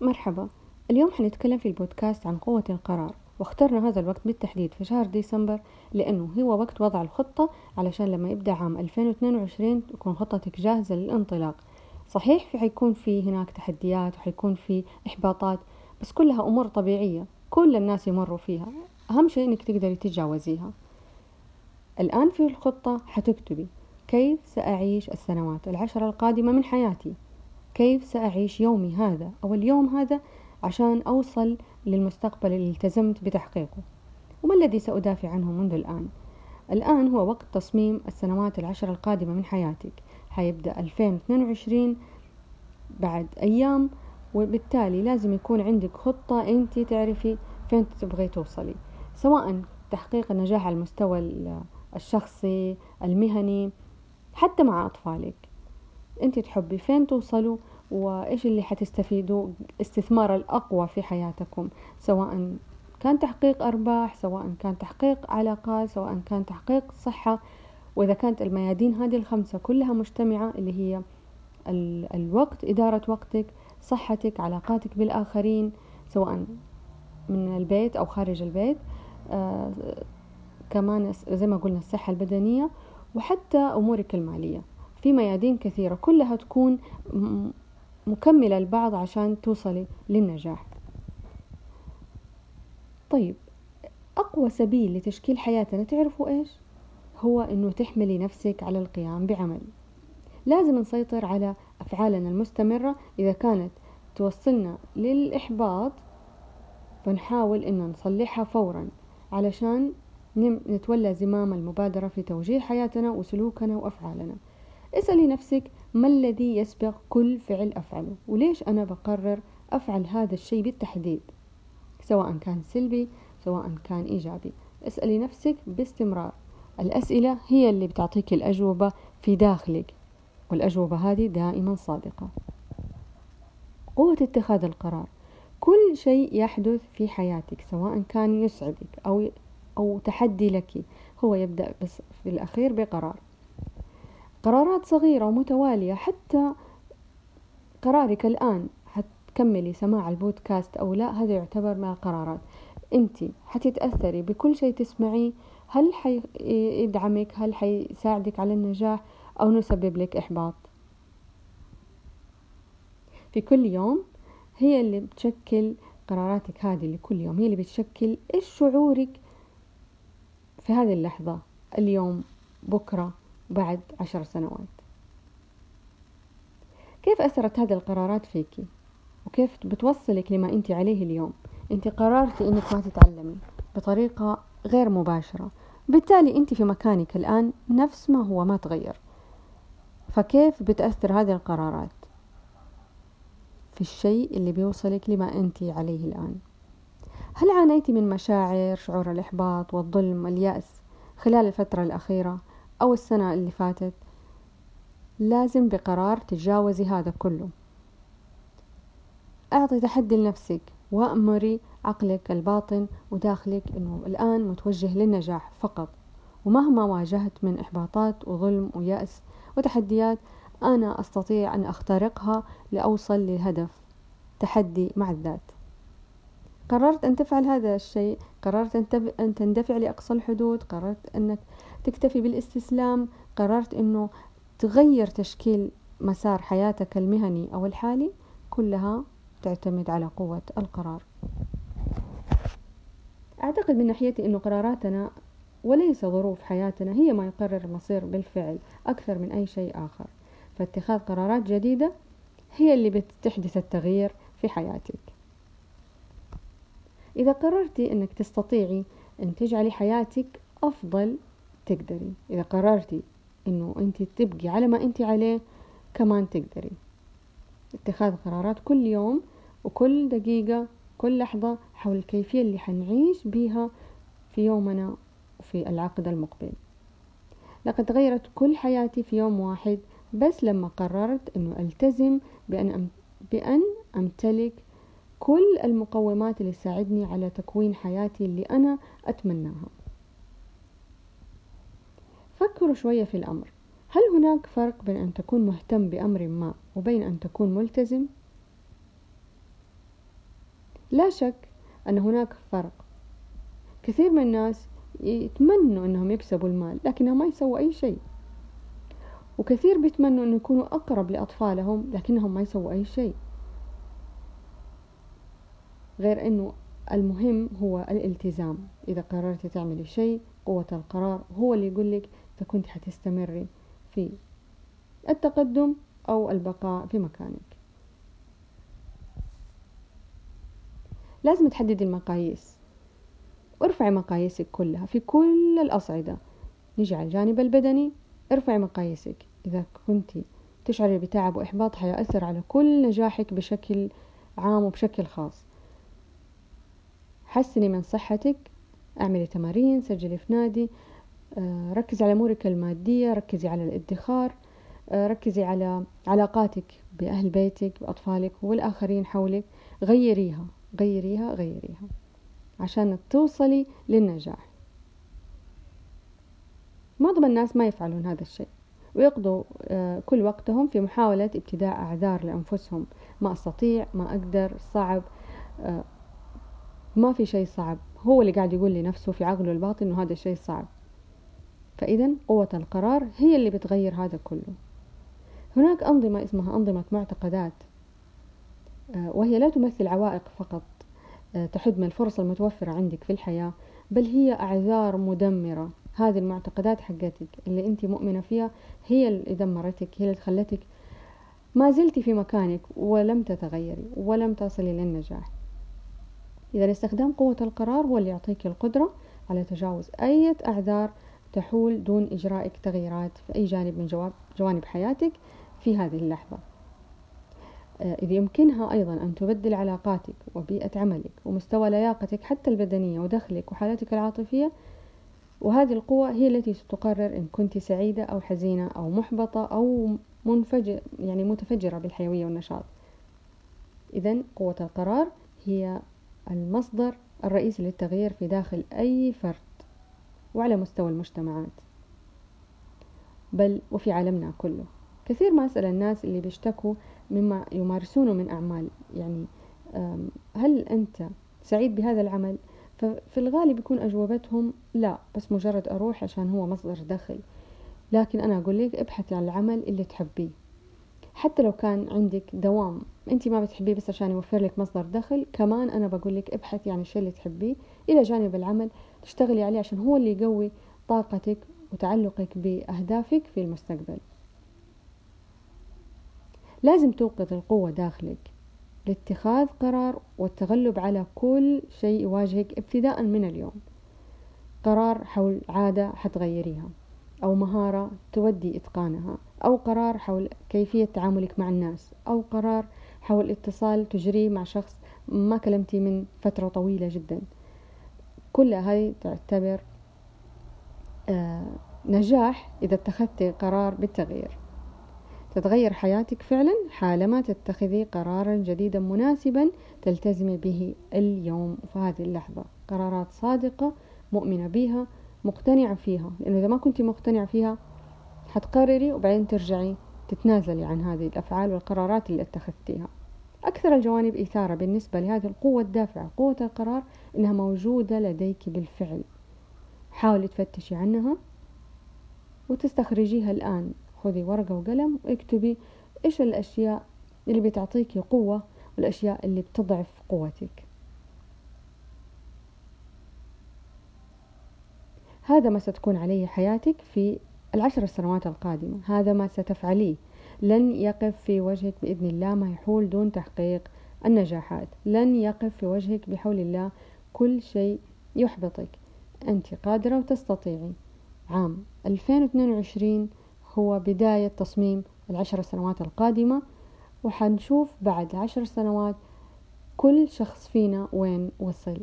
مرحبا. اليوم حنتكلم في البودكاست عن قوة القرار واخترنا هذا الوقت بالتحديد في شهر ديسمبر لأنه هو وقت وضع الخطة علشان لما يبدأ عام 2022 تكون خطتك جاهزة للانطلاق. صحيح في حيكون في هناك تحديات وحيكون في إحباطات بس كلها أمور طبيعية كل الناس يمروا فيها. أهم شيء إنك تقدري تتجاوزيها. الآن في الخطة حتكتبي كيف سأعيش السنوات العشر القادمة من حياتي؟ كيف سأعيش يومي هذا؟ أو اليوم هذا عشان أوصل للمستقبل اللي التزمت بتحقيقه. وما الذي سأدافع عنه منذ الآن؟ الآن هو وقت تصميم السنوات العشر القادمة من حياتك. حيبدأ 2022 بعد أيام وبالتالي لازم يكون عندك خطة أنت تعرفي فين تبغي توصلي. سواء تحقيق النجاح على المستوى الشخصي المهني حتى مع أطفالك. أنت تحبي فين توصلوا وإيش اللي حتستفيدوا استثمار الأقوى في حياتكم سواء كان تحقيق أرباح سواء كان تحقيق علاقات سواء كان تحقيق صحة. وإذا كانت الميادين هذه الخمسة كلها مجتمعة اللي هي الوقت إدارة وقتك صحتك علاقاتك بالآخرين سواء من البيت أو خارج البيت آه كمان زي ما قلنا الصحة البدنية وحتى أمورك المالية. في ميادين كثيرة كلها تكون مكملة لبعض عشان توصلي للنجاح. طيب أقوى سبيل لتشكيل حياتنا تعرفوا إيش؟ هو إنه تحملي نفسك على القيام بعمل. لازم نسيطر على أفعالنا المستمرة. إذا كانت توصلنا للإحباط فنحاول إنه نصلحها فورا علشان نتولى زمام المبادرة في توجيه حياتنا وسلوكنا وأفعالنا. اسألي نفسك ما الذي يسبق كل فعل أفعله؟ وليش أنا بقرر أفعل هذا الشيء بالتحديد؟ سواء كان سلبي سواء كان إيجابي. اسألي نفسك باستمرار. الأسئلة هي اللي بتعطيك الأجوبة في داخلك والأجوبة هذه دائما صادقة. قوة اتخاذ القرار. كل شيء يحدث في حياتك سواء كان يسعدك أو أو تحدي لك هو يبدأ بس في الأخير بقرار. قرارات صغيرة ومتوالية حتى قرارك الآن حتكملي سماع البودكاست أو لا هذا يعتبر من القرارات. أنت حتتأثري بكل شيء تسمعيه هل حيدعمك؟ هل حيساعدك على النجاح؟ أو نسبب لك إحباط؟ في كل يوم هي اللي بتشكل قراراتك هذه لكل يوم هي اللي بتشكل إيش شعورك في هذه اللحظة اليوم بكرة. بعد عشر سنوات. كيف أثرت هذه القرارات فيك؟ وكيف بتوصلك لما أنت عليه اليوم؟ أنت قررتي أنك ما تتعلمي بطريقة غير مباشرة. بالتالي أنت في مكانك الآن نفس ما هو ما تغير. فكيف بتأثر هذه القرارات في الشيء اللي بيوصلك لما أنت عليه الآن؟ هل عانيتي من مشاعر شعور الإحباط والظلم واليأس خلال الفترة الأخيرة؟ أو السنة اللي فاتت لازم بقرار تتجاوزي هذا كله. أعطي تحدي لنفسك وأمري عقلك الباطن وداخلك أنه الآن متوجه للنجاح فقط. ومهما واجهت من إحباطات وظلم ويأس وتحديات أنا أستطيع أن أخترقها لأوصل للهدف تحدي مع الذات. قررت أن تفعل هذا الشيء قررت أن تندفع لأقصى الحدود قررت أنك تكتفي بالاستسلام قررت أنه تغير تشكيل مسار حياتك المهني أو الحالي كلها تعتمد على قوة القرار. أعتقد من ناحيتي أنه قراراتنا وليس ظروف حياتنا هي ما يقرر المصير بالفعل أكثر من أي شيء آخر. فاتخاذ قرارات جديدة هي اللي بتحدث التغيير في حياتك. إذا قررتي أنك تستطيعي أن تجعلي حياتك أفضل تقدري. إذا قررتي أنه أنت تبقي على ما أنت عليه كمان تقدري. اتخاذ قرارات كل يوم وكل دقيقة كل لحظة حول الكيفية اللي حنعيش بيها في يومنا وفي العقد المقبل. لقد تغيرت كل حياتي في يوم واحد بس لما قررت أنه ألتزم بأن, بأن أمتلك كل المقومات اللي تساعدني على تكوين حياتي اللي أنا أتمناها. فكروا شوية في الأمر. هل هناك فرق بين أن تكون مهتم بأمر ما وبين أن تكون ملتزم؟ لا شك أن هناك فرق. كثير من الناس يتمنوا أنهم يكسبوا المال لكنهم ما يسووا أي شيء. وكثير بيتمنوا أن يكونوا أقرب لأطفالهم لكنهم ما يسووا أي شيء. غير أنه المهم هو الالتزام. إذا قررتي تعملي شيء قوة القرار هو اللي يقول لك إذا حتستمري في التقدم أو البقاء في مكانك. لازم تحددي المقاييس. وارفعي مقاييسك كلها في كل الأصعدة. نجي على الجانب البدني ارفعي مقاييسك. إذا كنت تشعري بتعب وإحباط حيأثر على كل نجاحك بشكل عام وبشكل خاص. حسني من صحتك أعملي تمارين سجلي في نادي آه، ركزي على أمورك المادية ركزي على الادخار آه، ركزي على علاقاتك بأهل بيتك بأطفالك والآخرين حولك. غيريها غيريها غيريها عشان توصلي للنجاح. معظم الناس ما يفعلون هذا الشيء ويقضوا آه، كل وقتهم في محاولة ابتداء أعذار لأنفسهم. ما أستطيع ما أقدر صعب ما في شيء صعب. هو اللي قاعد يقول لنفسه في عقله الباطن إنه هذا الشيء صعب. فإذا قوة القرار هي اللي بتغير هذا كله. هناك أنظمة اسمها أنظمة معتقدات آه، وهي لا تمثل عوائق فقط آه، تحد من الفرص المتوفرة عندك في الحياة بل هي أعذار مدمرة. هذه المعتقدات حقتك اللي أنت مؤمنة فيها هي اللي دمرتك هي اللي خلتك ما زلت في مكانك ولم تتغيري ولم تصلي للنجاح. إذا استخدام قوة القرار هو اللي يعطيك القدرة على تجاوز أي أعذار تحول دون إجراء تغييرات في أي جانب من جوانب حياتك في هذه اللحظة. آه، إذا يمكنها أيضا أن تبدل علاقاتك وبيئة عملك ومستوى لياقتك حتى البدنية ودخلك وحالتك العاطفية وهذه القوة هي التي ستقرر إن كنت سعيدة أو حزينة أو محبطة أو منفجر يعني متفجرة بالحيوية والنشاط. إذا قوة القرار هي المصدر الرئيسي للتغيير في داخل أي فرد وعلى مستوى المجتمعات. بل وفي عالمنا كله. كثير ما أسأل الناس اللي بيشتكوا مما يمارسونه من أعمال. يعني هل أنت سعيد بهذا العمل؟ ففي الغالب يكون أجوبتهم لا بس مجرد أروح عشان هو مصدر دخل. لكن أنا أقول لك ابحثي عن العمل اللي تحبيه. حتى لو كان عندك دوام أنت ما بتحبيه بس عشان يوفر لك مصدر دخل كمان أنا بقول لك ابحثي عن الشيء اللي تحبيه إلى جانب العمل تشتغلي عليه عشان هو اللي يقوي طاقتك وتعلقك بأهدافك في المستقبل. لازم توقظ القوة داخلك لاتخاذ قرار والتغلب على كل شيء يواجهك ابتداء من اليوم. قرار حول عادة حتغيريها أو مهارة تودي إتقانها. أو قرار حول كيفية تعاملك مع الناس أو قرار حول اتصال تجريه مع شخص ما كلمتي من فترة طويلة جدا. كل هاي تعتبر آه نجاح إذا اتخذتي قرار بالتغيير. تتغير حياتك فعلا حالما تتخذي قرارا جديدا مناسبا تلتزمي به اليوم في هذه اللحظة. قرارات صادقة مؤمنة بها مقتنعة فيها لأنه إذا ما كنت مقتنعة فيها حتقرري وبعدين ترجعي تتنازلي عن هذه الأفعال والقرارات اللي اتخذتيها. أكثر الجوانب إثارة بالنسبة لهذه القوة الدافعة قوة القرار إنها موجودة لديك بالفعل. حاولي تفتشي عنها وتستخرجيها الآن. خذي ورقة وقلم واكتبي إيش الأشياء اللي بتعطيكي قوة والأشياء اللي بتضعف قوتك. هذا ما ستكون عليه حياتك في العشر سنوات القادمة هذا ما ستفعليه. لن يقف في وجهك بإذن الله ما يحول دون تحقيق النجاحات. لن يقف في وجهك بحول الله كل شيء يحبطك. أنت قادرة وتستطيعي. عام 2022 هو بداية تصميم العشر سنوات القادمة وحنشوف بعد عشر سنوات كل شخص فينا وين وصل.